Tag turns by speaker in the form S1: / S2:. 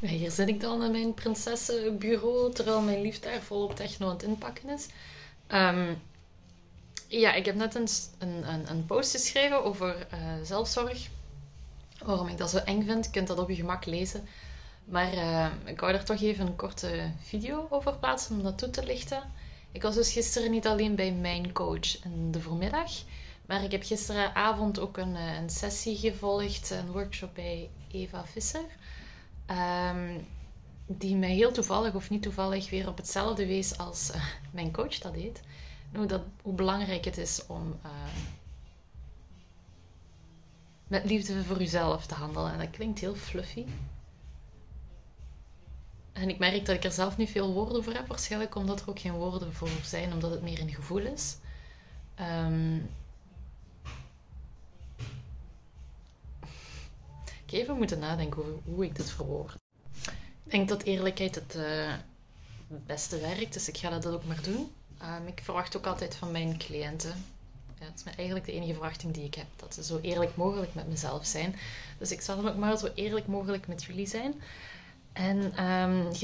S1: Hier zit ik dan in mijn prinsessenbureau, terwijl mijn lief daar volop techno aan het inpakken is. Ehm, ja, ik heb net een, een, een, post geschreven over eh, zelfzorg. Waarom ik dat zo eng vind, je kunt dat op je gemak lezen. Maar eh, ik wou er toch even een korte video over plaatsen om dat toe te lichten. Ik was dus gisteren niet alleen bij mijn coach in de voormiddag, maar ik heb gisteravond ook een, eh, een sessie gevolgd, een workshop bij Eva Visser. Ehm, die mij heel toevallig of niet toevallig weer op hetzelfde wees als uh, mijn coach dat deed. Hoe, dat, hoe belangrijk het is om uh, met liefde voor jezelf te handelen. En dat klinkt heel fluffy. En ik merk dat ik er zelf niet veel woorden voor heb. Waarschijnlijk omdat er ook geen woorden voor zijn, omdat het meer een gevoel is. Um, ik even moeten nadenken over hoe ik dit verwoord. Ik denk dat eerlijkheid het uh, beste werkt, dus ik ga dat ook maar doen. Um, ik verwacht ook altijd van mijn cliënten. Ja, het is eigenlijk de enige verwachting die ik heb. Dat ze zo eerlijk mogelijk met mezelf zijn. Dus ik zal ook maar zo eerlijk mogelijk met jullie zijn. En um,